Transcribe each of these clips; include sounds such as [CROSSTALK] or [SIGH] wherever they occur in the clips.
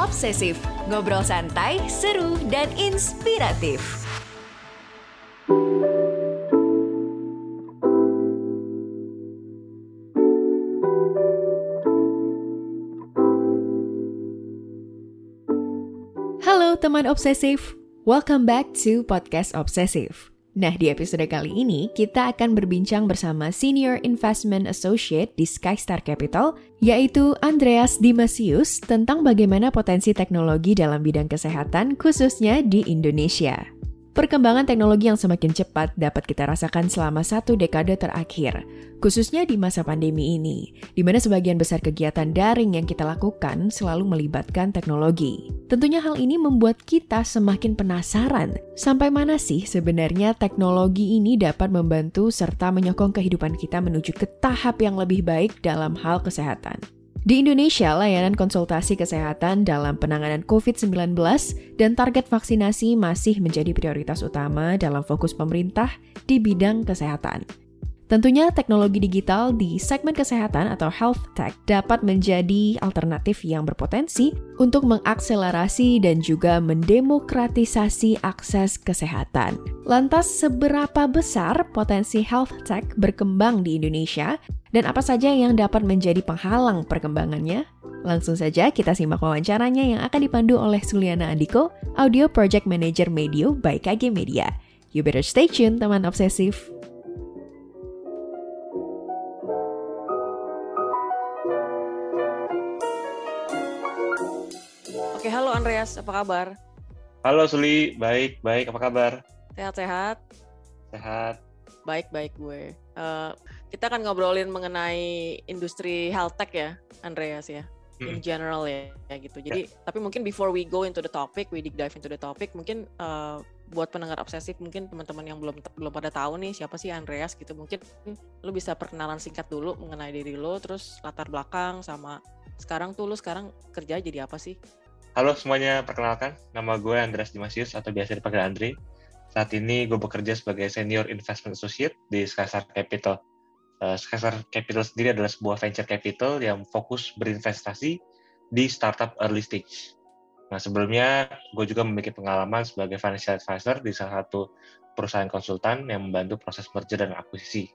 Obsesif, ngobrol santai, seru, dan inspiratif. Halo teman obsesif, welcome back to Podcast Obsesif. Nah, di episode kali ini kita akan berbincang bersama Senior Investment Associate di Skystar Capital, yaitu Andreas Dimasius tentang bagaimana potensi teknologi dalam bidang kesehatan khususnya di Indonesia. Perkembangan teknologi yang semakin cepat dapat kita rasakan selama satu dekade terakhir, khususnya di masa pandemi ini, di mana sebagian besar kegiatan daring yang kita lakukan selalu melibatkan teknologi. Tentunya hal ini membuat kita semakin penasaran sampai mana sih sebenarnya teknologi ini dapat membantu serta menyokong kehidupan kita menuju ke tahap yang lebih baik dalam hal kesehatan. Di Indonesia, layanan konsultasi kesehatan dalam penanganan COVID-19 dan target vaksinasi masih menjadi prioritas utama dalam fokus pemerintah di bidang kesehatan. Tentunya teknologi digital di segmen kesehatan atau health tech dapat menjadi alternatif yang berpotensi untuk mengakselerasi dan juga mendemokratisasi akses kesehatan. Lantas seberapa besar potensi health tech berkembang di Indonesia dan apa saja yang dapat menjadi penghalang perkembangannya? Langsung saja kita simak wawancaranya yang akan dipandu oleh Suliana Andiko, Audio Project Manager Medio by KG Media. You better stay tuned, teman obsesif. Oke, halo Andreas, apa kabar? Halo Suli, baik, baik, apa kabar? Sehat-sehat? Sehat. Baik-baik gue. Uh, kita akan ngobrolin mengenai industri health tech ya, Andreas ya, in general ya, ya gitu. Jadi, tapi mungkin before we go into the topic, we deep dive into the topic, mungkin uh, buat pendengar obsesif, mungkin teman-teman yang belum belum pada tahu nih siapa sih Andreas gitu, mungkin lu bisa perkenalan singkat dulu mengenai diri lu, terus latar belakang sama sekarang tuh lu sekarang kerja jadi apa sih? Halo semuanya, perkenalkan, nama gue Andreas Dimasius atau biasa dipanggil Andre. Saat ini gue bekerja sebagai Senior Investment Associate di Skystar Capital. Uh, Skystar Capital sendiri adalah sebuah venture capital yang fokus berinvestasi di startup early stage. Nah sebelumnya, gue juga memiliki pengalaman sebagai financial advisor di salah satu perusahaan konsultan yang membantu proses merger dan akuisisi,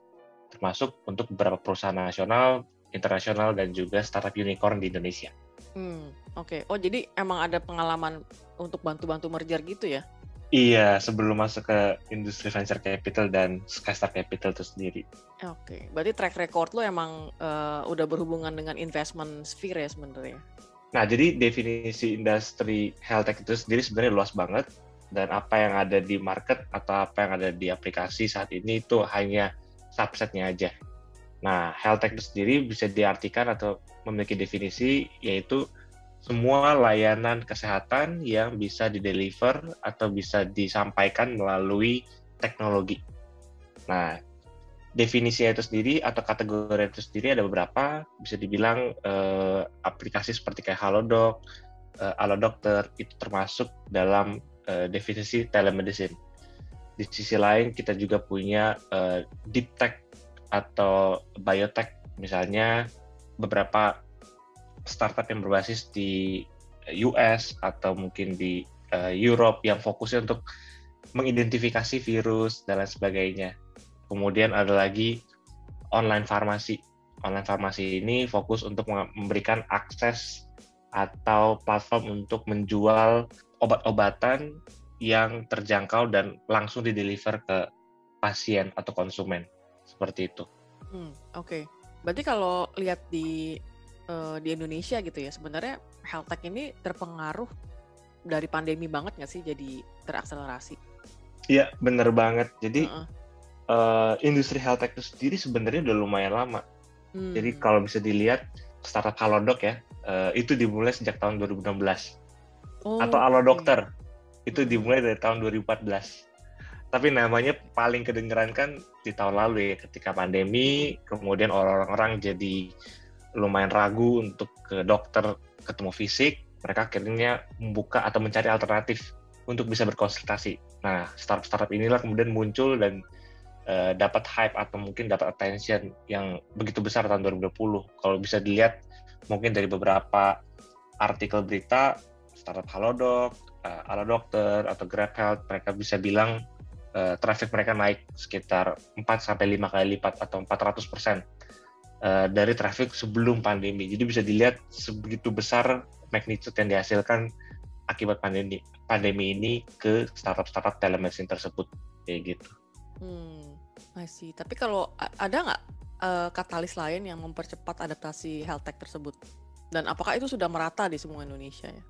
termasuk untuk beberapa perusahaan nasional, internasional, dan juga startup unicorn di Indonesia. Hmm, oke. Oh, jadi emang ada pengalaman untuk bantu-bantu merger gitu ya? Iya, sebelum masuk ke industri venture capital dan Skystar Capital itu sendiri. Oke, berarti track record lo emang eh, udah berhubungan dengan investment sphere ya sebenarnya. Nah, jadi definisi industri health tech itu sendiri sebenarnya luas banget dan apa yang ada di market atau apa yang ada di aplikasi saat ini itu hanya subsetnya aja. Nah, health tech itu sendiri bisa diartikan atau memiliki definisi yaitu semua layanan kesehatan yang bisa dideliver atau bisa disampaikan melalui teknologi. Nah, definisinya itu sendiri atau kategori itu sendiri ada beberapa, bisa dibilang eh, aplikasi seperti kayak Halodoc, eh, Alodokter itu termasuk dalam eh, definisi telemedicine. Di sisi lain kita juga punya eh, deep tech atau biotech, misalnya beberapa startup yang berbasis di US atau mungkin di eh, Europe yang fokusnya untuk mengidentifikasi virus dan lain sebagainya. Kemudian ada lagi online farmasi. Online farmasi ini fokus untuk memberikan akses atau platform untuk menjual obat-obatan yang terjangkau dan langsung dideliver ke pasien atau konsumen. Seperti itu. Hmm, oke. Berarti kalau lihat di eh, di Indonesia gitu ya, sebenarnya health tech ini terpengaruh dari pandemi banget nggak sih jadi terakselerasi? Iya, bener banget. Jadi Heeh. eh, industri health tech itu sendiri sebenarnya udah lumayan lama. Hmm, Jadi kalau bisa dilihat startup Halodoc ya, eh, itu dimulai sejak tahun 2016. oh, Atau. Alodokter, itu Hmm. dimulai dari tahun 2014. Tapi namanya paling kedengeran kan di tahun lalu ya, ketika pandemi, kemudian orang-orang jadi lumayan ragu untuk ke dokter ketemu fisik, mereka akhirnya membuka atau mencari alternatif untuk bisa berkonsultasi. Nah, startup-startup inilah kemudian muncul dan eh, dapat hype atau mungkin dapat attention yang begitu besar tahun 2020. Kalau bisa dilihat mungkin dari beberapa artikel berita startup Halodoc, uh, Ala Dokter atau Grab Health, mereka bisa bilang uh, traffic mereka naik sekitar 4 sampai 5 kali lipat atau 400 persen uh, dari traffic sebelum pandemi. Jadi bisa dilihat sebegitu besar magnitude yang dihasilkan akibat pandemi pandemi ini ke startup-startup telemedicine tersebut kayak gitu. Hmm, see. Tapi kalau ada nggak uh, katalis lain yang mempercepat adaptasi health tech tersebut? Dan apakah itu sudah merata di semua Indonesia ya?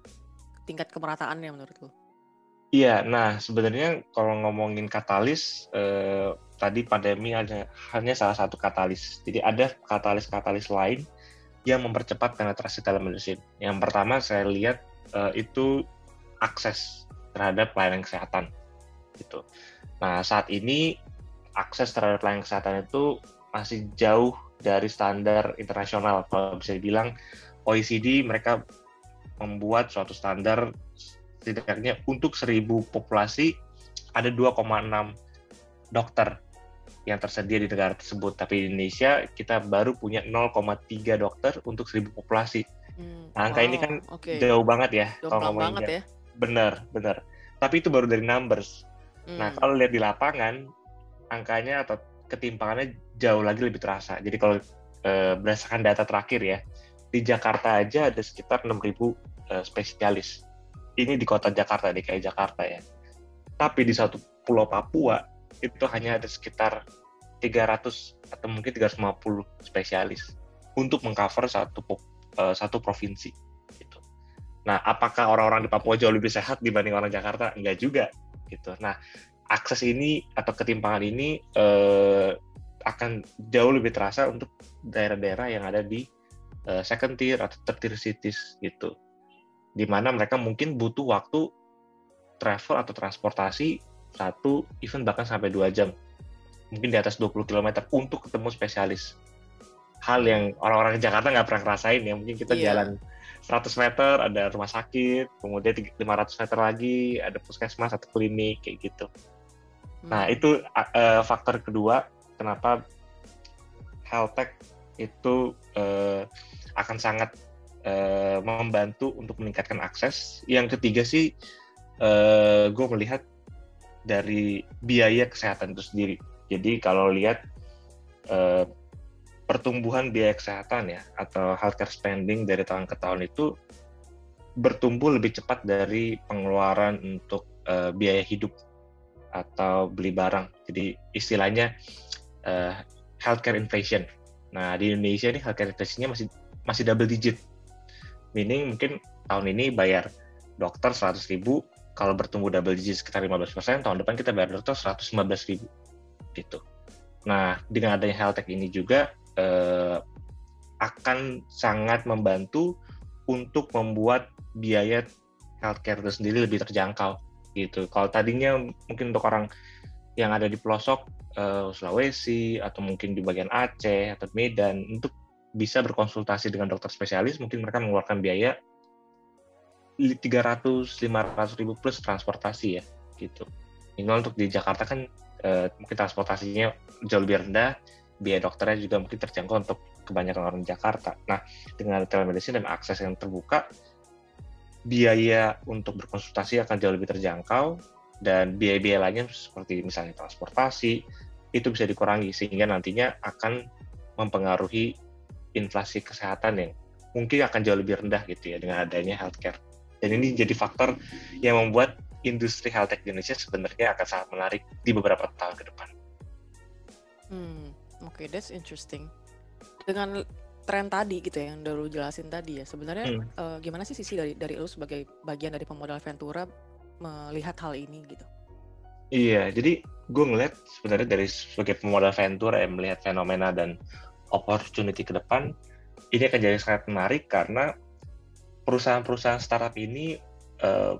Tingkat kemerataannya menurut lo? Iya, nah sebenarnya kalau ngomongin katalis, eh, tadi pandemi hanya, hanya salah satu katalis. Jadi ada katalis-katalis lain yang mempercepat penetrasi telemedicine. Yang pertama saya lihat eh, itu akses terhadap pelayanan kesehatan. Gitu. Nah saat ini akses terhadap pelayanan kesehatan itu masih jauh dari standar internasional. Kalau bisa dibilang OECD mereka membuat suatu standar setidaknya untuk 1000 populasi ada 2,6 dokter yang tersedia di negara tersebut. Tapi di Indonesia kita baru punya 0,3 dokter untuk 1000 populasi. Hmm, nah, angka wow, ini kan okay. jauh banget ya jauh kalau ngomongin. banget ya. Bener, bener. Tapi itu baru dari numbers. Nah, hmm. Nah, kalau lihat di lapangan, angkanya atau ketimpangannya jauh lagi lebih terasa. Jadi kalau e, berdasarkan data terakhir ya, di Jakarta aja ada sekitar 6.000 uh, eh, spesialis. Ini di kota Jakarta, DKI Jakarta ya. Tapi di satu pulau Papua itu hanya ada sekitar 300 atau mungkin 350 spesialis untuk mengcover satu uh, satu provinsi. Gitu. Nah, apakah orang-orang di Papua jauh lebih sehat dibanding orang Jakarta? Enggak juga. Gitu. Nah, akses ini atau ketimpangan ini uh, akan jauh lebih terasa untuk daerah-daerah yang ada di uh, second tier atau third tier cities gitu. Di mana mereka mungkin butuh waktu travel atau transportasi satu even bahkan sampai dua jam. Mungkin di atas 20 km untuk ketemu spesialis. Hal yang orang-orang di Jakarta nggak pernah ngerasain ya. Mungkin kita yeah. jalan 100 meter ada rumah sakit, kemudian 500 meter lagi ada puskesmas atau klinik kayak gitu. Nah, hmm. itu uh, faktor kedua kenapa health tech itu uh, akan sangat uh, membantu untuk meningkatkan akses. Yang ketiga sih, uh, gue melihat dari biaya kesehatan itu sendiri. Jadi kalau lihat uh, pertumbuhan biaya kesehatan ya atau healthcare spending dari tahun ke tahun itu bertumbuh lebih cepat dari pengeluaran untuk uh, biaya hidup atau beli barang. Jadi istilahnya uh, healthcare inflation. Nah di Indonesia ini healthcare inflation-nya masih masih double digit. Meaning mungkin tahun ini bayar dokter 100 ribu, kalau bertumbuh double digit sekitar 15 persen, tahun depan kita bayar dokter 115 ribu. Gitu. Nah, dengan adanya health tech ini juga eh, akan sangat membantu untuk membuat biaya healthcare itu sendiri lebih terjangkau gitu. Kalau tadinya mungkin untuk orang yang ada di pelosok uh, Sulawesi atau mungkin di bagian Aceh atau Medan untuk bisa berkonsultasi dengan dokter spesialis, mungkin mereka mengeluarkan biaya 300 500 ribu plus transportasi ya gitu. Minimal untuk di Jakarta kan eh, mungkin transportasinya jauh lebih rendah, biaya dokternya juga mungkin terjangkau untuk kebanyakan orang di Jakarta. Nah, dengan telemedicine dan akses yang terbuka, biaya untuk berkonsultasi akan jauh lebih terjangkau dan biaya-biaya lainnya seperti misalnya transportasi itu bisa dikurangi sehingga nantinya akan mempengaruhi inflasi kesehatan yang mungkin akan jauh lebih rendah gitu ya dengan adanya healthcare. Dan ini jadi faktor yang membuat industri health tech di Indonesia sebenarnya akan sangat menarik di beberapa tahun ke depan. Hmm, oke, okay, that's interesting. Dengan tren tadi gitu ya yang udah jelasin tadi ya, sebenarnya hmm. uh, gimana sih sisi dari dari lu sebagai bagian dari pemodal Ventura melihat hal ini gitu? Iya, jadi gue ngeliat sebenarnya dari sebagai pemodal Ventura yang melihat fenomena dan opportunity ke depan ini akan jadi sangat menarik karena perusahaan-perusahaan startup ini uh,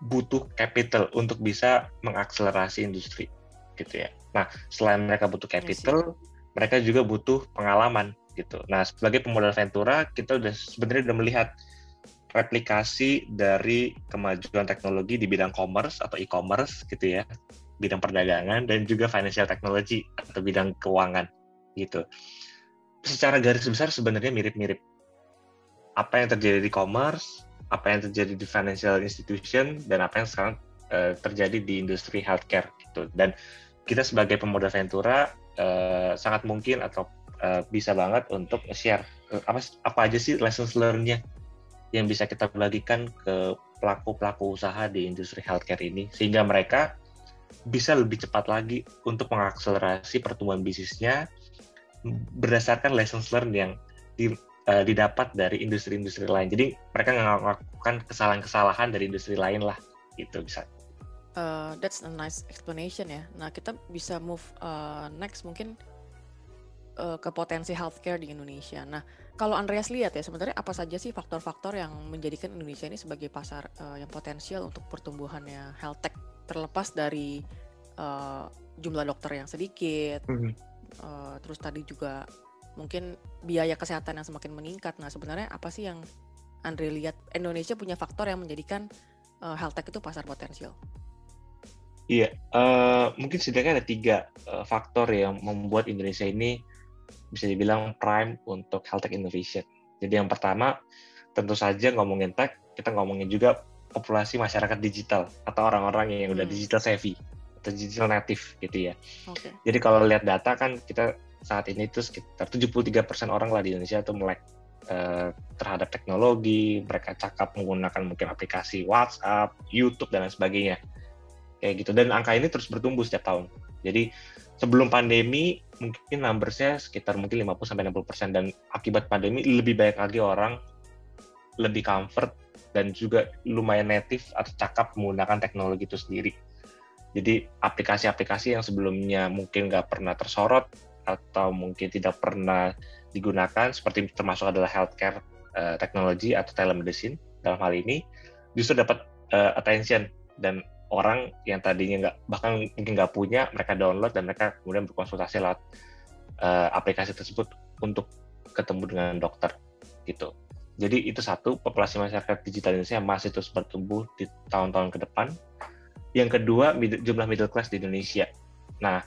butuh capital untuk bisa mengakselerasi industri gitu ya. Nah, selain mereka butuh iya capital, yes, mereka juga butuh pengalaman gitu. Nah, sebagai pemodal Ventura, kita udah sebenarnya udah melihat replikasi dari kemajuan teknologi di bidang commerce atau e-commerce gitu ya, bidang perdagangan dan juga financial technology atau bidang keuangan gitu secara garis besar sebenarnya mirip-mirip. Apa yang terjadi di commerce apa yang terjadi di financial institution dan apa yang sekarang uh, terjadi di industri healthcare gitu. Dan kita sebagai pemodal Ventura uh, sangat mungkin atau uh, bisa banget untuk share uh, apa apa aja sih lessons learn-nya yang bisa kita bagikan ke pelaku-pelaku usaha di industri healthcare ini sehingga mereka bisa lebih cepat lagi untuk mengakselerasi pertumbuhan bisnisnya berdasarkan lessons learned yang di, uh, didapat dari industri-industri lain. Jadi mereka nggak melakukan kesalahan-kesalahan dari industri lain lah, gitu bisa. Uh, that's a nice explanation ya. Nah kita bisa move uh, next mungkin uh, ke potensi healthcare di Indonesia. Nah kalau Andreas lihat ya sebenarnya apa saja sih faktor-faktor yang menjadikan Indonesia ini sebagai pasar uh, yang potensial untuk pertumbuhannya health tech terlepas dari uh, jumlah dokter yang sedikit, mm -hmm. Uh, terus tadi juga mungkin biaya kesehatan yang semakin meningkat. Nah sebenarnya apa sih yang Andre lihat Indonesia punya faktor yang menjadikan uh, health tech itu pasar potensial? Iya, uh, mungkin setidaknya ada tiga uh, faktor yang membuat Indonesia ini bisa dibilang prime untuk health tech innovation. Jadi yang pertama, tentu saja ngomongin tech, kita ngomongin juga populasi masyarakat digital atau orang-orang yang udah hmm. digital savvy atau digital native gitu ya. Okay. Jadi kalau lihat data kan kita saat ini itu sekitar 73% orang lah di Indonesia itu melek uh, terhadap teknologi, mereka cakap menggunakan mungkin aplikasi WhatsApp, YouTube dan lain sebagainya kayak gitu dan angka ini terus bertumbuh setiap tahun jadi sebelum pandemi mungkin numbersnya sekitar mungkin 50 sampai 60 persen dan akibat pandemi lebih banyak lagi orang lebih comfort dan juga lumayan native atau cakap menggunakan teknologi itu sendiri. Jadi aplikasi-aplikasi yang sebelumnya mungkin nggak pernah tersorot atau mungkin tidak pernah digunakan seperti termasuk adalah healthcare uh, technology atau telemedicine dalam hal ini justru dapat uh, attention dan orang yang tadinya nggak bahkan mungkin nggak punya mereka download dan mereka kemudian berkonsultasi lewat uh, aplikasi tersebut untuk ketemu dengan dokter gitu. Jadi itu satu populasi masyarakat digital Indonesia masih terus bertumbuh di tahun-tahun ke depan. Yang kedua jumlah middle class di Indonesia. Nah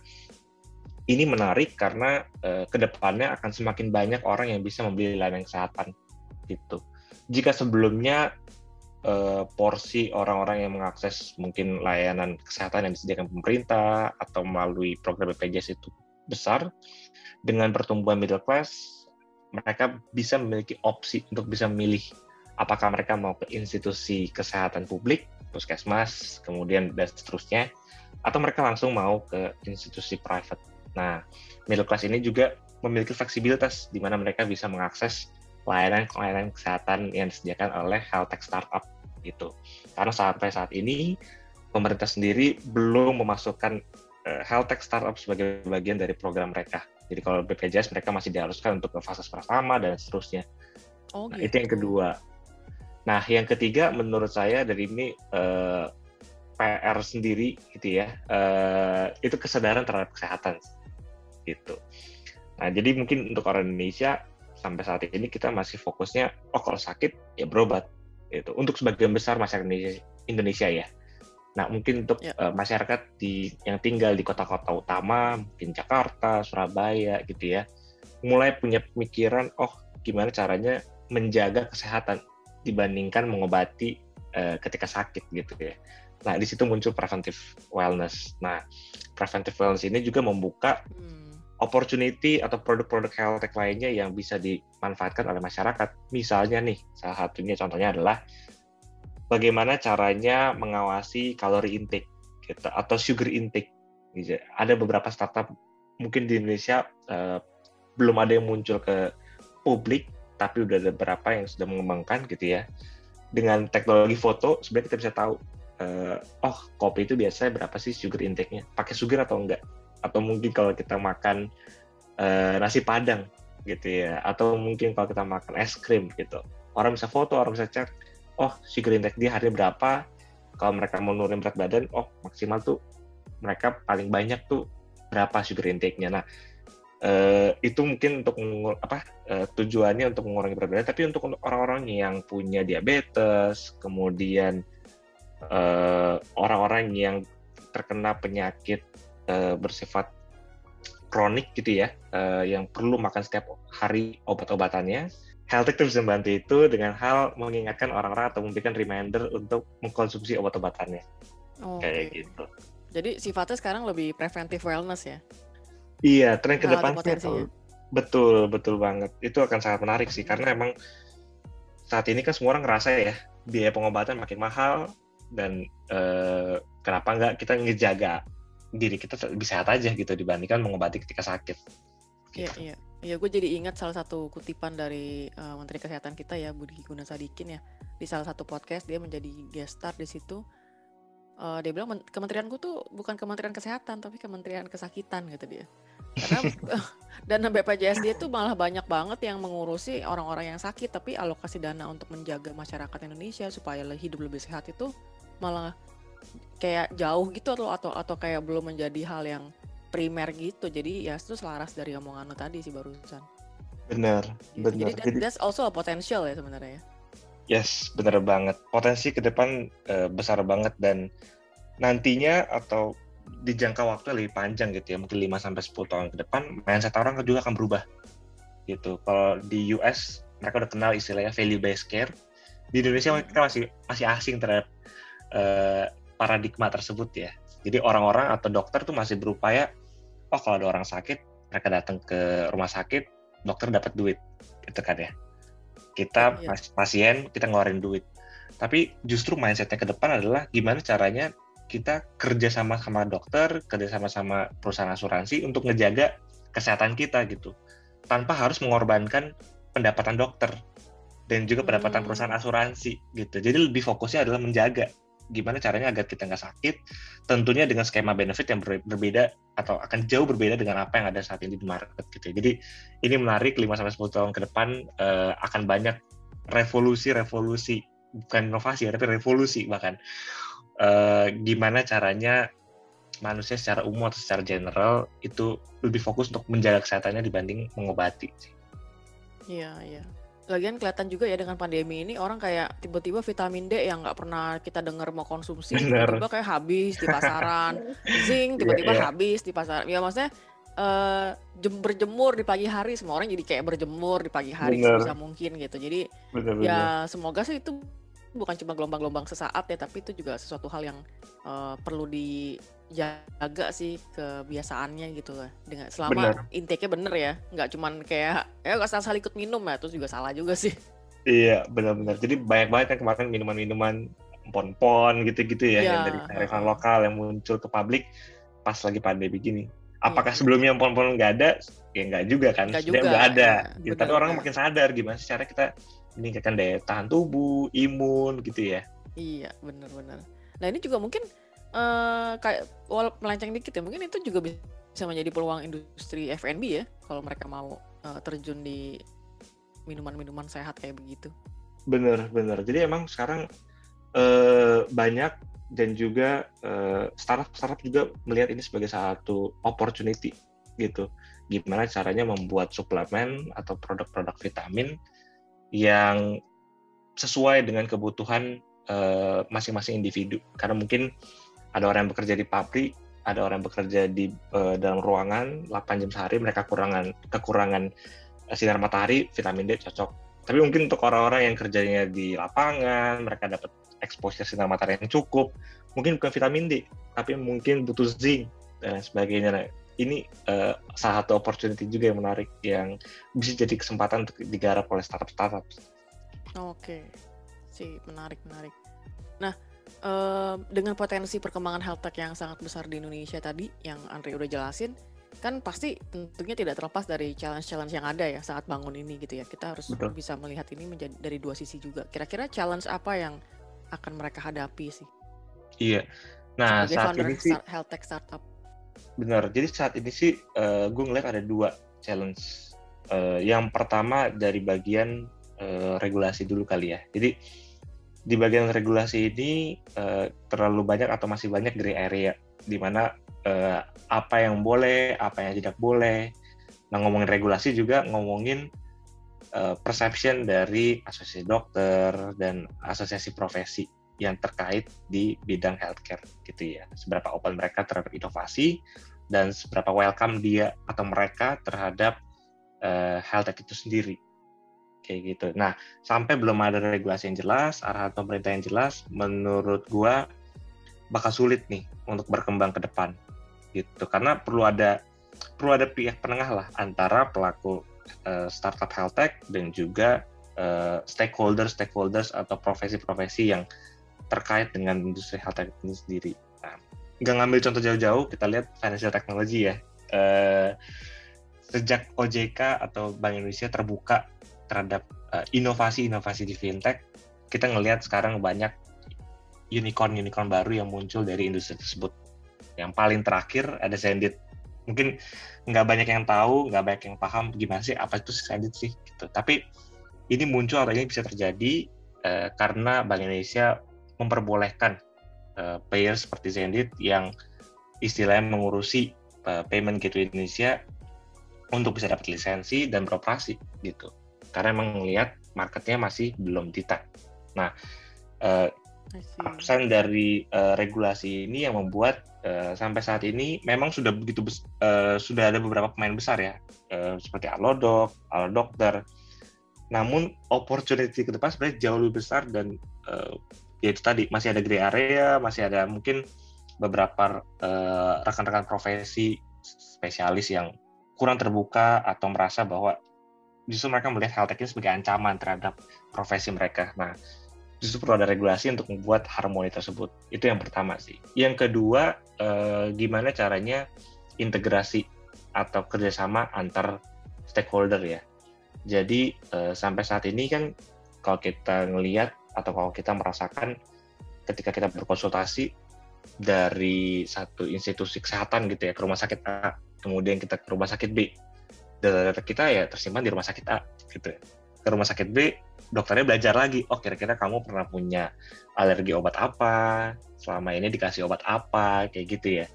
ini menarik karena uh, ke depannya akan semakin banyak orang yang bisa membeli layanan kesehatan gitu. Jika sebelumnya uh, porsi orang-orang yang mengakses mungkin layanan kesehatan yang disediakan pemerintah atau melalui program BPJS itu besar, dengan pertumbuhan middle class, mereka bisa memiliki opsi untuk bisa memilih apakah mereka mau ke institusi kesehatan publik, puskesmas, kemudian dan seterusnya, atau mereka langsung mau ke institusi private. Nah, middle class ini juga memiliki fleksibilitas di mana mereka bisa mengakses layanan-layanan kesehatan yang disediakan oleh health tech startup gitu. Karena sampai saat ini pemerintah sendiri belum memasukkan uh, health tech startup sebagai bagian dari program mereka. Jadi kalau BPJS mereka masih diharuskan untuk ke fase pertama dan seterusnya. Oh, gitu. nah, itu yang kedua. Nah, yang ketiga menurut saya dari ini uh, eh, PR sendiri gitu ya, uh, itu kesadaran terhadap kesehatan gitu. Nah, jadi mungkin untuk orang Indonesia sampai saat ini kita masih fokusnya, oh kalau sakit ya berobat itu untuk sebagian besar masyarakat Indonesia ya. Nah, mungkin untuk ya. uh, masyarakat di yang tinggal di kota-kota utama, mungkin Jakarta, Surabaya gitu ya, mulai punya pemikiran, oh gimana caranya menjaga kesehatan dibandingkan mengobati uh, ketika sakit gitu ya. Nah, di situ muncul preventive wellness. Nah, preventive wellness ini juga membuka hmm opportunity atau produk-produk health tech lainnya yang bisa dimanfaatkan oleh masyarakat. Misalnya nih, salah satunya contohnya adalah bagaimana caranya mengawasi kalori intake gitu, atau sugar intake. Gitu. Ada beberapa startup mungkin di Indonesia uh, belum ada yang muncul ke publik, tapi udah ada beberapa yang sudah mengembangkan gitu ya. Dengan teknologi foto, sebenarnya kita bisa tahu, uh, oh kopi itu biasanya berapa sih sugar intake-nya, pakai sugar atau enggak? Atau mungkin kalau kita makan uh, nasi padang gitu ya. Atau mungkin kalau kita makan es krim gitu. Orang bisa foto orang bisa cek oh sugar intake dia hari berapa? Kalau mereka mau nurunin berat badan oh maksimal tuh mereka paling banyak tuh berapa sugar intake-nya. Nah uh, itu mungkin untuk apa uh, tujuannya untuk mengurangi berat badan tapi untuk orang-orang yang punya diabetes kemudian orang-orang uh, yang terkena penyakit uh, bersifat kronik gitu ya, uh, yang perlu makan setiap hari obat-obatannya, health tech itu bisa membantu itu dengan hal mengingatkan orang-orang atau memberikan reminder untuk mengkonsumsi obat-obatannya. Oh, Kayak gitu. Jadi sifatnya sekarang lebih preventive wellness ya? Iya, tren ke depannya tuh. Betul, betul banget. Itu akan sangat menarik sih karena emang saat ini kan semua orang ngerasa ya biaya pengobatan makin mahal dan eh, kenapa nggak kita ngejaga diri kita lebih sehat aja gitu dibandingkan mengobati ketika sakit. Iya, Gitu. iya. Iya, gue jadi ingat salah satu kutipan dari eh, Menteri Kesehatan kita ya, Budi Gunadisadikin ya. Di salah satu podcast dia menjadi guest star di situ. Eh, dia bilang "Men- kementerianku tuh bukan Kementerian Kesehatan tapi Kementerian Kesakitan gitu dia. Karena [LAUGHS] dana BPJS dia tuh malah banyak banget yang mengurusi orang-orang yang sakit tapi alokasi dana untuk menjaga masyarakat Indonesia supaya hidup lebih sehat itu malah kayak jauh gitu atau atau atau kayak belum menjadi hal yang primer gitu. Jadi ya itu selaras dari omongan lo tadi sih barusan. Bener, Gitu. bener. Jadi that- that's also a potential ya sebenarnya. ya. Yes, bener banget. Potensi ke depan eh, besar banget dan nantinya atau di jangka waktu lebih panjang gitu ya, mungkin 5 sampai 10 tahun ke depan, mindset orang juga akan berubah. Gitu. Kalau di US mereka udah kenal istilahnya value based care. Di Indonesia Hmm. kita masih masih asing terhadap eh, paradigma tersebut ya. Jadi orang-orang atau dokter tuh masih berupaya, oh kalau ada orang sakit, mereka datang ke rumah sakit, dokter dapat duit, gitu kan ya. Kita Iya. pas- pasien, kita ngeluarin duit. Tapi justru mindsetnya ke depan adalah gimana caranya kita kerja sama sama dokter, kerja sama sama perusahaan asuransi untuk ngejaga kesehatan kita gitu, tanpa harus mengorbankan pendapatan dokter dan juga pendapatan Hmm. perusahaan asuransi gitu. Jadi lebih fokusnya adalah menjaga gimana caranya agar kita nggak sakit, tentunya dengan skema benefit yang ber- berbeda atau akan jauh berbeda dengan apa yang ada saat ini di market gitu. Jadi ini menarik 5 sampai 10 tahun ke depan eh, akan banyak revolusi-revolusi bukan inovasi ya, tapi revolusi bahkan Eh, gimana caranya manusia secara umum atau secara general itu lebih fokus untuk menjaga kesehatannya dibanding mengobati. Iya, iya. Lagian kelihatan juga ya dengan pandemi ini orang kayak tiba-tiba vitamin D yang nggak pernah kita dengar mau konsumsi Bener. tiba-tiba kayak habis di pasaran. [LAUGHS] Zinc Iya, tiba-tiba iya. habis di pasaran. Ya maksudnya eh jem- berjemur di pagi hari semua orang jadi kayak berjemur di pagi hari Bener. sebisa mungkin gitu. Jadi Benar-benar. ya semoga sih itu bukan cuma gelombang-gelombang sesaat ya tapi itu juga sesuatu hal yang eh, perlu dijaga sih kebiasaannya gitu lah dengan selama Bener. intake-nya bener ya nggak cuman kayak ya nggak salah ikut minum ya terus juga salah juga sih Iya, benar-benar. Jadi banyak banget kan kemarin minuman-minuman pon-pon gitu-gitu ya, Iya, yang dari kearifan lokal yang muncul ke publik pas lagi pandemi gini. Apakah Iya. sebelumnya pon-pon nggak ada? Ya nggak juga kan. Nggak juga, nggak ada. iya. gitu. Tapi orang makin sadar gimana sih cara kita meningkatkan daya tahan tubuh, imun gitu ya. iya bener-bener nah ini juga mungkin eh kayak wal melenceng dikit ya mungkin itu juga bisa menjadi peluang industri F&B ya kalau mereka mau eh, terjun di minuman-minuman sehat kayak begitu Bener, bener. Jadi emang sekarang eh, banyak dan juga eh, startup-startup juga melihat ini sebagai satu opportunity gitu. Gimana caranya membuat suplemen atau produk-produk vitamin yang sesuai dengan kebutuhan eh, masing-masing individu. Karena mungkin ada orang yang bekerja di pabrik, ada orang yang bekerja di eh, dalam ruangan 8 jam sehari, mereka kurangan kekurangan eh, sinar matahari, vitamin D cocok tapi mungkin untuk orang-orang yang kerjanya di lapangan, mereka dapat exposure sinar matahari yang cukup, mungkin bukan vitamin D, tapi mungkin butuh zinc dan sebagainya. Ini eh, salah satu opportunity juga yang menarik yang bisa jadi kesempatan untuk digarap oleh startup-startup. Oke, sih menarik menarik. Nah, em, dengan potensi perkembangan health tech yang sangat besar di Indonesia tadi, yang Andre udah jelasin, kan pasti tentunya tidak terlepas dari challenge-challenge yang ada ya saat bangun ini gitu ya. Kita harus Betul. bisa melihat ini menjadi dari dua sisi juga. Kira-kira challenge apa yang akan mereka hadapi sih Iya. Nah, sebagai saat founder ini sih health tech startup? Benar. Jadi saat ini sih gue ngeliat ada dua challenge. Eh, yang pertama dari bagian eh, regulasi dulu kali ya. Jadi di bagian regulasi ini eh, terlalu banyak atau masih banyak gray area di mana eh, apa yang boleh, apa yang tidak boleh. Nah ngomongin regulasi juga ngomongin eh, perception dari asosiasi dokter dan asosiasi profesi yang terkait di bidang healthcare gitu ya. Seberapa open mereka terhadap inovasi dan seberapa welcome dia atau mereka terhadap eh, health tech itu sendiri. kayak gitu. Nah, sampai belum ada regulasi yang jelas, arahan pemerintah yang jelas, menurut gua bakal sulit nih untuk berkembang ke depan gitu. Karena perlu ada perlu ada pihak penengah lah antara pelaku uh, startup health tech dan juga uh, stakeholders stakeholders atau profesi-profesi yang terkait dengan industri health tech ini sendiri. Nah, ngambil contoh jauh-jauh, kita lihat financial technology ya. Uh, sejak OJK atau Bank Indonesia terbuka terhadap inovasi-inovasi uh, di fintech, kita ngelihat sekarang banyak unicorn-unicorn baru yang muncul dari industri tersebut. Yang paling terakhir ada Sendit. Mungkin nggak banyak yang tahu, nggak banyak yang paham gimana sih apa itu Sendit sih. Gitu. Tapi ini muncul atau ini bisa terjadi uh, karena Bank Indonesia memperbolehkan uh, player seperti Zendit yang istilahnya mengurusi uh, payment gateway Indonesia untuk bisa dapat lisensi dan beroperasi gitu. Karena emang melihat marketnya masih belum titak. Nah, uh, absen dari uh, regulasi ini yang membuat uh, sampai saat ini memang sudah begitu uh, sudah ada beberapa pemain besar ya, uh, seperti Alodok, Alodokter. Namun opportunity ke depan sebenarnya jauh lebih besar dan uh, ya itu tadi masih ada gray area, masih ada mungkin beberapa rekan-rekan uh, profesi spesialis yang kurang terbuka atau merasa bahwa justru mereka melihat hal teknis sebagai ancaman terhadap profesi mereka. Nah, justru perlu ada regulasi untuk membuat harmoni tersebut. Itu yang pertama sih. Yang kedua, eh, gimana caranya integrasi atau kerjasama antar stakeholder ya. Jadi eh, sampai saat ini kan kalau kita ngelihat atau kalau kita merasakan ketika kita berkonsultasi dari satu institusi kesehatan gitu ya ke rumah sakit A kemudian kita ke rumah sakit B. Data-data kita ya tersimpan di rumah sakit A gitu ke rumah sakit B dokternya belajar lagi oh kira-kira kamu pernah punya alergi obat apa? Selama ini dikasih obat apa? Kayak gitu ya.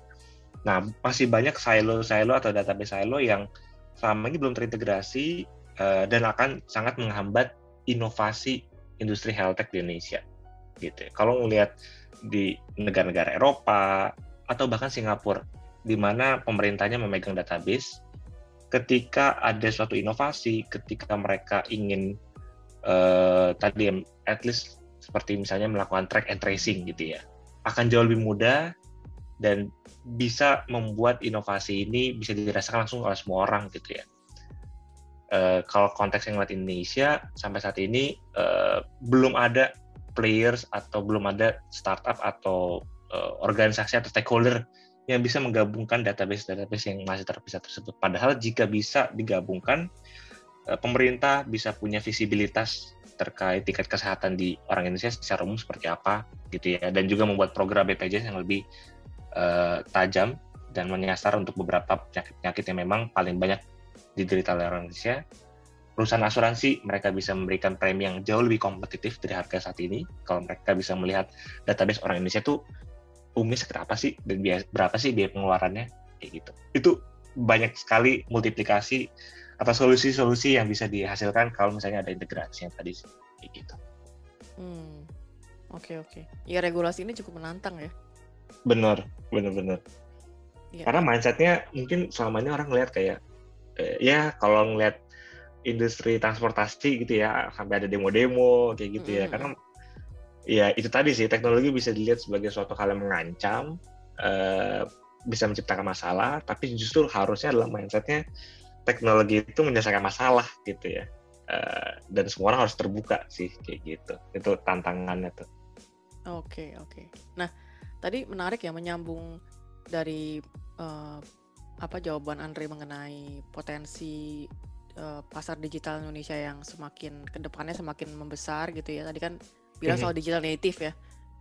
Nah masih banyak silo-silo atau database silo yang selama ini belum terintegrasi uh, dan akan sangat menghambat inovasi industri health tech di Indonesia gitu ya. kalau ngelihat di negara-negara Eropa atau bahkan Singapura di mana pemerintahnya memegang database. Ketika ada suatu inovasi, ketika mereka ingin uh, tadi at least seperti misalnya melakukan track and tracing gitu ya, akan jauh lebih mudah dan bisa membuat inovasi ini bisa dirasakan langsung oleh semua orang gitu ya. Uh, kalau konteks yang ngeliat Indonesia sampai saat ini uh, belum ada players atau belum ada startup atau uh, organisasi atau stakeholder yang bisa menggabungkan database-database yang masih terpisah tersebut. Padahal jika bisa digabungkan, pemerintah bisa punya visibilitas terkait tingkat kesehatan di orang Indonesia secara umum seperti apa gitu ya, dan juga membuat program BPJS yang lebih uh, tajam dan menyasar untuk beberapa penyakit-penyakit yang memang paling banyak orang Indonesia. Perusahaan asuransi mereka bisa memberikan premi yang jauh lebih kompetitif dari harga saat ini. Kalau mereka bisa melihat database orang Indonesia tuh umumnya seberapa sih dan berapa sih biaya pengeluarannya kayak gitu. Itu banyak sekali multiplikasi atau solusi-solusi yang bisa dihasilkan kalau misalnya ada integrasi yang tadi kayak gitu. Hmm. Oke okay, oke. Okay. Ya regulasi ini cukup menantang ya. Bener bener. Ya. Karena mindsetnya mungkin selama ini orang ngeliat kayak ya kalau ngeliat industri transportasi gitu ya sampai ada demo-demo kayak gitu mm -hmm. ya karena ya itu tadi sih teknologi bisa dilihat sebagai suatu hal yang mengancam uh, bisa menciptakan masalah tapi justru harusnya adalah mindsetnya teknologi itu menyelesaikan masalah gitu ya uh, dan semua orang harus terbuka sih kayak gitu itu tantangannya tuh oke okay, oke okay. nah tadi menarik ya menyambung dari uh, apa jawaban Andre mengenai potensi uh, pasar digital Indonesia yang semakin ke depannya semakin membesar gitu ya tadi kan bilang mm -hmm. soal digital native ya.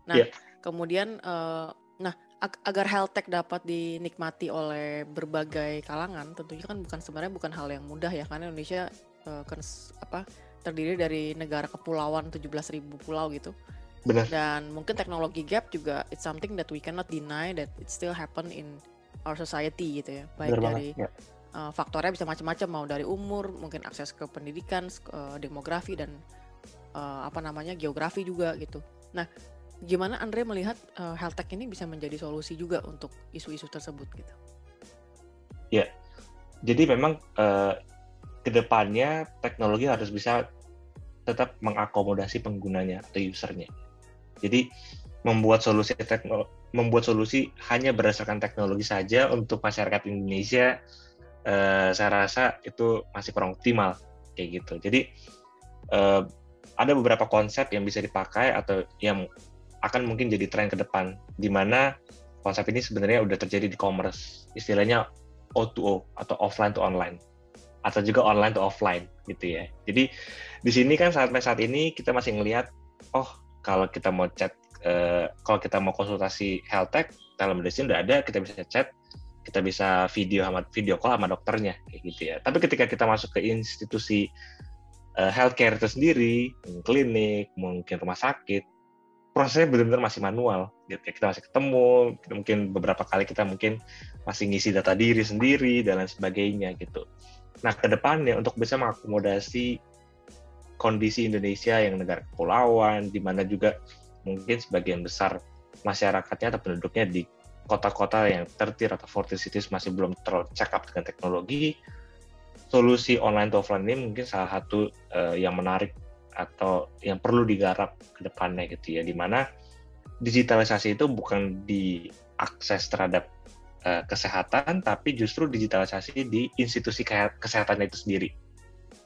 Nah, yeah. kemudian uh, nah ag agar health tech dapat dinikmati oleh berbagai kalangan, tentunya kan bukan sebenarnya bukan hal yang mudah ya karena Indonesia uh, kan apa terdiri dari negara kepulauan 17.000 pulau gitu. Benar. Dan mungkin teknologi gap juga it's something that we cannot deny that it still happen in our society gitu ya. Baik Benar dari banget, ya. uh, faktornya bisa macam-macam mau dari umur, mungkin akses ke pendidikan, uh, demografi dan uh, apa namanya geografi juga gitu. Nah, gimana Andre melihat uh, health tech ini bisa menjadi solusi juga untuk isu-isu tersebut gitu? Ya, jadi memang uh, ke depannya teknologi harus bisa tetap mengakomodasi penggunanya atau usernya. Jadi membuat solusi teknologi, membuat solusi hanya berdasarkan teknologi saja untuk masyarakat Indonesia, eh, saya rasa itu masih kurang optimal kayak gitu. Jadi eh, ada beberapa konsep yang bisa dipakai atau yang akan mungkin jadi tren ke depan, di mana konsep ini sebenarnya udah terjadi di commerce, istilahnya O2O atau offline to online atau juga online to offline gitu ya. Jadi di sini kan sampai saat ini kita masih ngelihat oh kalau kita mau chat uh, kalau kita mau konsultasi health tech telemedicine udah ada kita bisa chat kita bisa video sama video call sama dokternya kayak gitu ya. Tapi ketika kita masuk ke institusi uh, healthcare itu sendiri, klinik, mungkin rumah sakit, prosesnya benar-benar masih manual gitu ya. kita masih ketemu kita mungkin beberapa kali kita mungkin masih ngisi data diri sendiri dan lain sebagainya gitu nah ke depannya untuk bisa mengakomodasi kondisi Indonesia yang negara kepulauan di mana juga mungkin sebagian besar masyarakatnya atau penduduknya di kota-kota yang tertir atau forty cities masih belum terlalu up dengan teknologi solusi online to offline ini mungkin salah satu uh, yang menarik atau yang perlu digarap ke depannya gitu ya di mana digitalisasi itu bukan diakses terhadap uh, kesehatan tapi justru digitalisasi di institusi kesehatan itu sendiri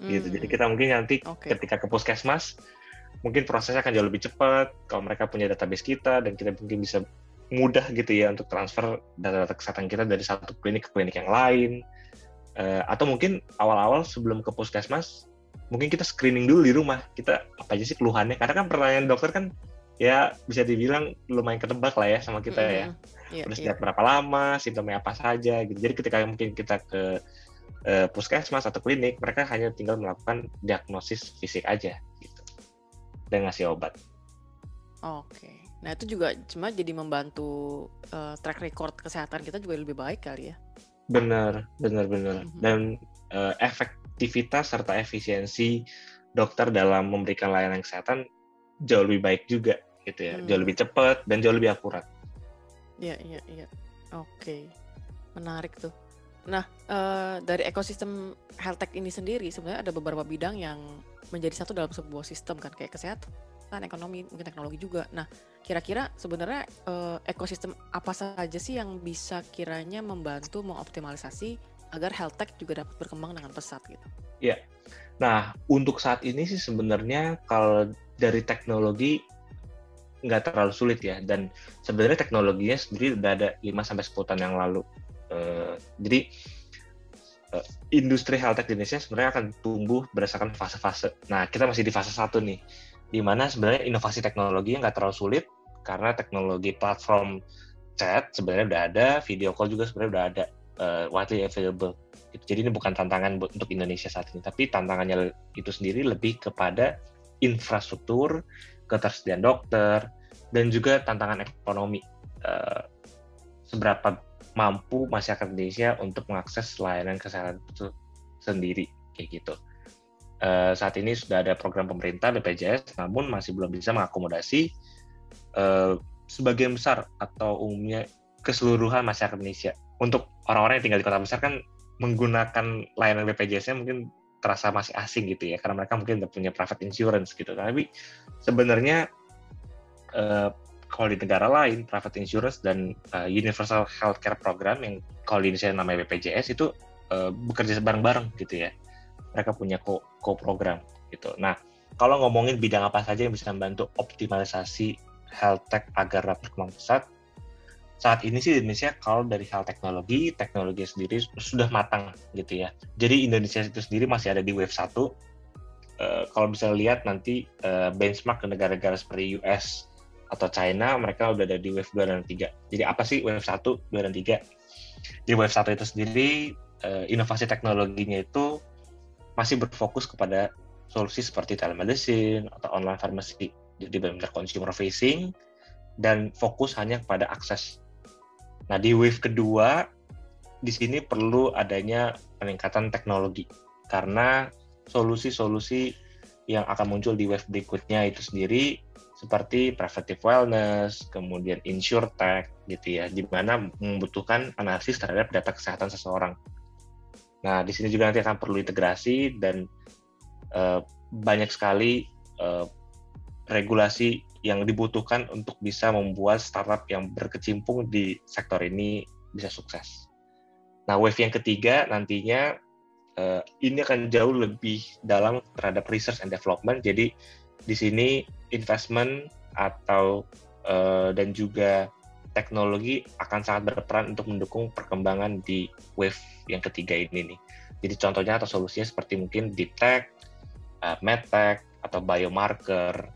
hmm. gitu jadi kita mungkin nanti okay. ketika ke puskesmas mungkin prosesnya akan jauh lebih cepat kalau mereka punya database kita dan kita mungkin bisa mudah gitu ya untuk transfer data-data kesehatan kita dari satu klinik ke klinik yang lain. Uh, atau mungkin awal-awal sebelum ke puskesmas mungkin kita screening dulu di rumah. Kita apa aja sih keluhannya? Karena kan pertanyaan dokter kan ya bisa dibilang lumayan ketebak lah ya sama kita mm -hmm. ya yeah, udah sejak yeah. berapa lama simptomnya apa saja gitu. Jadi ketika mungkin kita ke uh, puskesmas atau klinik mereka hanya tinggal melakukan diagnosis fisik aja dan ngasih obat oke okay. nah itu juga cuma jadi membantu uh, track record kesehatan kita juga lebih baik kali ya benar benar benar mm -hmm. dan uh, efek efektivitas serta efisiensi dokter dalam memberikan layanan kesehatan jauh lebih baik juga gitu ya, hmm. jauh lebih cepat dan jauh lebih akurat. Iya iya iya, oke, menarik tuh. Nah uh, dari ekosistem health tech ini sendiri sebenarnya ada beberapa bidang yang menjadi satu dalam sebuah sistem kan kayak kesehatan, ekonomi, mungkin teknologi juga. Nah kira-kira sebenarnya uh, ekosistem apa saja sih yang bisa kiranya membantu mengoptimalisasi agar health tech juga dapat berkembang dengan pesat gitu. Iya. Nah, untuk saat ini sih sebenarnya kalau dari teknologi nggak terlalu sulit ya dan sebenarnya teknologinya sendiri udah ada 5 sampai 10 tahun yang lalu. Uh, jadi uh, industri health tech di Indonesia sebenarnya akan tumbuh berdasarkan fase-fase. Nah, kita masih di fase satu nih, di mana sebenarnya inovasi teknologi nggak terlalu sulit karena teknologi platform chat sebenarnya udah ada, video call juga sebenarnya udah ada uh, widely available. Jadi ini bukan tantangan untuk Indonesia saat ini, tapi tantangannya itu sendiri lebih kepada infrastruktur, ketersediaan dokter, dan juga tantangan ekonomi. Uh, seberapa mampu masyarakat Indonesia untuk mengakses layanan kesehatan itu sendiri, kayak gitu. Uh, saat ini sudah ada program pemerintah BPJS, namun masih belum bisa mengakomodasi uh, sebagian besar atau umumnya keseluruhan masyarakat Indonesia untuk orang-orang yang tinggal di kota besar kan menggunakan layanan BPJS-nya mungkin terasa masih asing gitu ya karena mereka mungkin udah punya private insurance gitu tapi sebenarnya uh, kalau di negara lain private insurance dan uh, universal healthcare program yang kalau di Indonesia namanya BPJS itu uh, bekerja bareng-bareng gitu ya mereka punya co, co program gitu nah kalau ngomongin bidang apa saja yang bisa membantu optimalisasi health tech agar dapat berkembang pesat saat ini sih di Indonesia kalau dari hal teknologi, teknologi sendiri sudah matang gitu ya. Jadi Indonesia itu sendiri masih ada di wave 1. Uh, eh, kalau bisa lihat nanti uh, benchmark ke negara-negara seperti US atau China, mereka udah ada di wave 2 dan 3. Jadi apa sih wave 1, 2, dan 3? Di wave 1 itu sendiri, uh, inovasi teknologinya itu masih berfokus kepada solusi seperti telemedicine atau online pharmacy. Jadi benar-benar consumer facing dan fokus hanya kepada akses Nah, di wave kedua di sini perlu adanya peningkatan teknologi karena solusi-solusi yang akan muncul di wave berikutnya itu sendiri seperti preventive wellness, kemudian insurtech gitu ya, di mana membutuhkan analisis terhadap data kesehatan seseorang. Nah, di sini juga nanti akan perlu integrasi dan uh, banyak sekali uh, regulasi yang dibutuhkan untuk bisa membuat startup yang berkecimpung di sektor ini bisa sukses. Nah, wave yang ketiga nantinya uh, ini akan jauh lebih dalam terhadap research and development. Jadi di sini investment atau uh, dan juga teknologi akan sangat berperan untuk mendukung perkembangan di wave yang ketiga ini nih. Jadi contohnya atau solusinya seperti mungkin deep tech, uh, medtech, atau biomarker,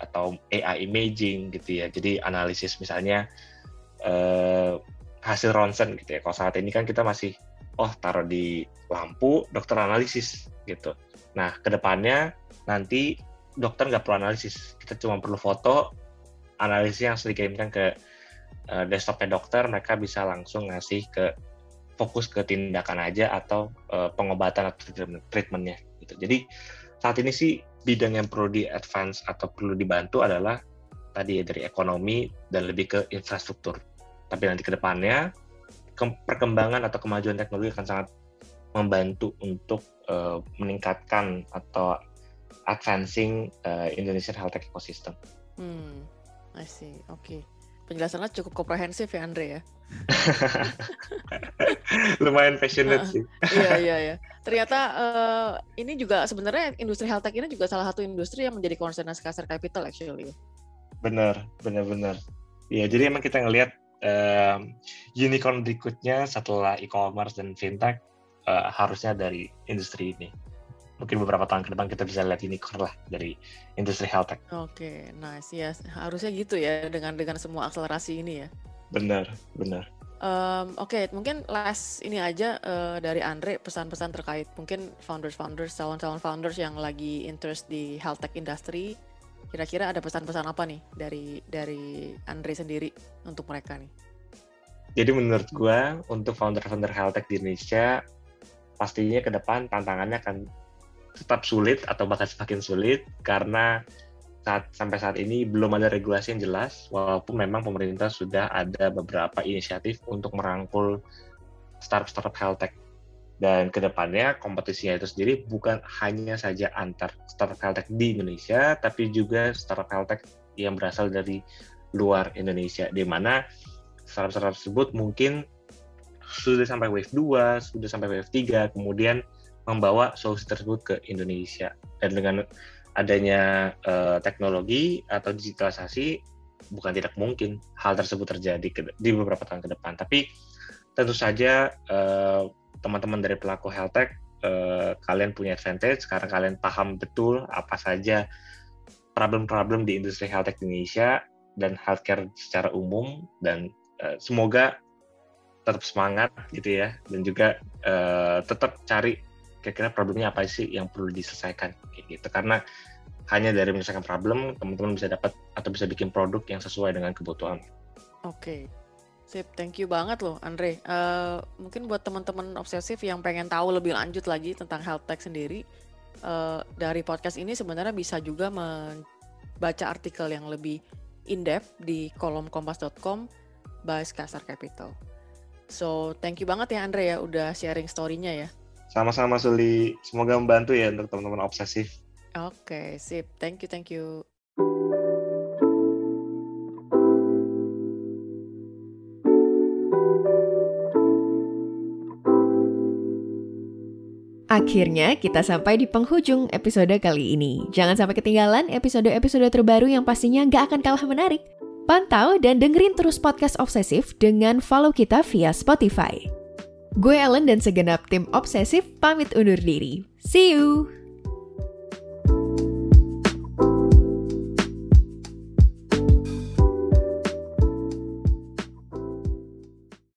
atau AI imaging gitu ya. Jadi analisis misalnya uh, hasil ronsen gitu ya. Kalau saat ini kan kita masih oh taruh di lampu dokter analisis gitu. Nah ke depannya nanti dokter nggak perlu analisis, kita cuma perlu foto analisis yang sudah dikirimkan ke uh, desktopnya dokter mereka bisa langsung ngasih ke fokus ke tindakan aja atau uh, pengobatan atau treatmentnya gitu. Jadi saat ini sih bidang yang perlu di advance atau perlu dibantu adalah tadi ya dari ekonomi dan lebih ke infrastruktur. Tapi nanti ke depannya perkembangan atau kemajuan teknologi akan sangat membantu untuk uh, meningkatkan atau advancing uh, Indonesian health tech ecosystem. Hmm, I see. Oke. Okay penjelasannya cukup komprehensif ya Andre ya. [LAUGHS] Lumayan passionate sih. iya iya iya. Ternyata uh, ini juga sebenarnya industri health tech ini juga salah satu industri yang menjadi concern Kasar Capital actually. Benar, benar benar. Ya, jadi emang kita ngelihat um, unicorn berikutnya setelah e-commerce dan fintech uh, harusnya dari industri ini mungkin beberapa tahun ke depan kita bisa lihat unicorn lah dari industri health tech. Oke, okay, nice ya. Harusnya gitu ya dengan dengan semua akselerasi ini ya. Benar, benar. Um, Oke, okay, mungkin last ini aja uh, dari Andre pesan-pesan terkait mungkin founders-founders, calon-calon founders yang lagi interest di health tech industry. Kira-kira ada pesan-pesan apa nih dari dari Andre sendiri untuk mereka nih? Jadi menurut gua untuk founder-founder health tech di Indonesia pastinya ke depan tantangannya akan tetap sulit atau bahkan semakin sulit karena saat sampai saat ini belum ada regulasi yang jelas walaupun memang pemerintah sudah ada beberapa inisiatif untuk merangkul startup-startup health tech. Dan ke depannya kompetisinya itu sendiri bukan hanya saja antar startup health tech di Indonesia tapi juga startup health tech yang berasal dari luar Indonesia di mana startup-startup tersebut mungkin sudah sampai wave 2, sudah sampai wave 3, kemudian membawa solusi tersebut ke Indonesia. Dan dengan adanya uh, teknologi atau digitalisasi bukan tidak mungkin hal tersebut terjadi ke, di beberapa tahun ke depan. Tapi tentu saja eh, teman-teman dari pelaku health tech uh, kalian punya advantage karena kalian paham betul apa saja problem-problem di industri health tech Indonesia dan healthcare secara umum. Dan uh, semoga tetap semangat gitu ya. Dan juga uh, tetap cari kira-kira problemnya apa sih yang perlu diselesaikan gitu karena hanya dari menyelesaikan problem teman-teman bisa dapat atau bisa bikin produk yang sesuai dengan kebutuhan. Oke, okay. sip, thank you banget loh Andre. Uh, mungkin buat teman-teman obsesif yang pengen tahu lebih lanjut lagi tentang health tech sendiri, uh, dari podcast ini sebenarnya bisa juga membaca artikel yang lebih in-depth di kolom kompas.com by Kasar Capital. So, thank you banget ya Andre ya udah sharing story-nya ya. Sama-sama Suli, semoga membantu ya untuk teman-teman obsesif. Oke, okay, sip. Thank you, thank you. Akhirnya kita sampai di penghujung episode kali ini. Jangan sampai ketinggalan episode-episode terbaru yang pastinya nggak akan kalah menarik. Pantau dan dengerin terus podcast Obsesif dengan follow kita via Spotify. Gue Ellen dan segenap tim obsesif pamit undur diri. See you!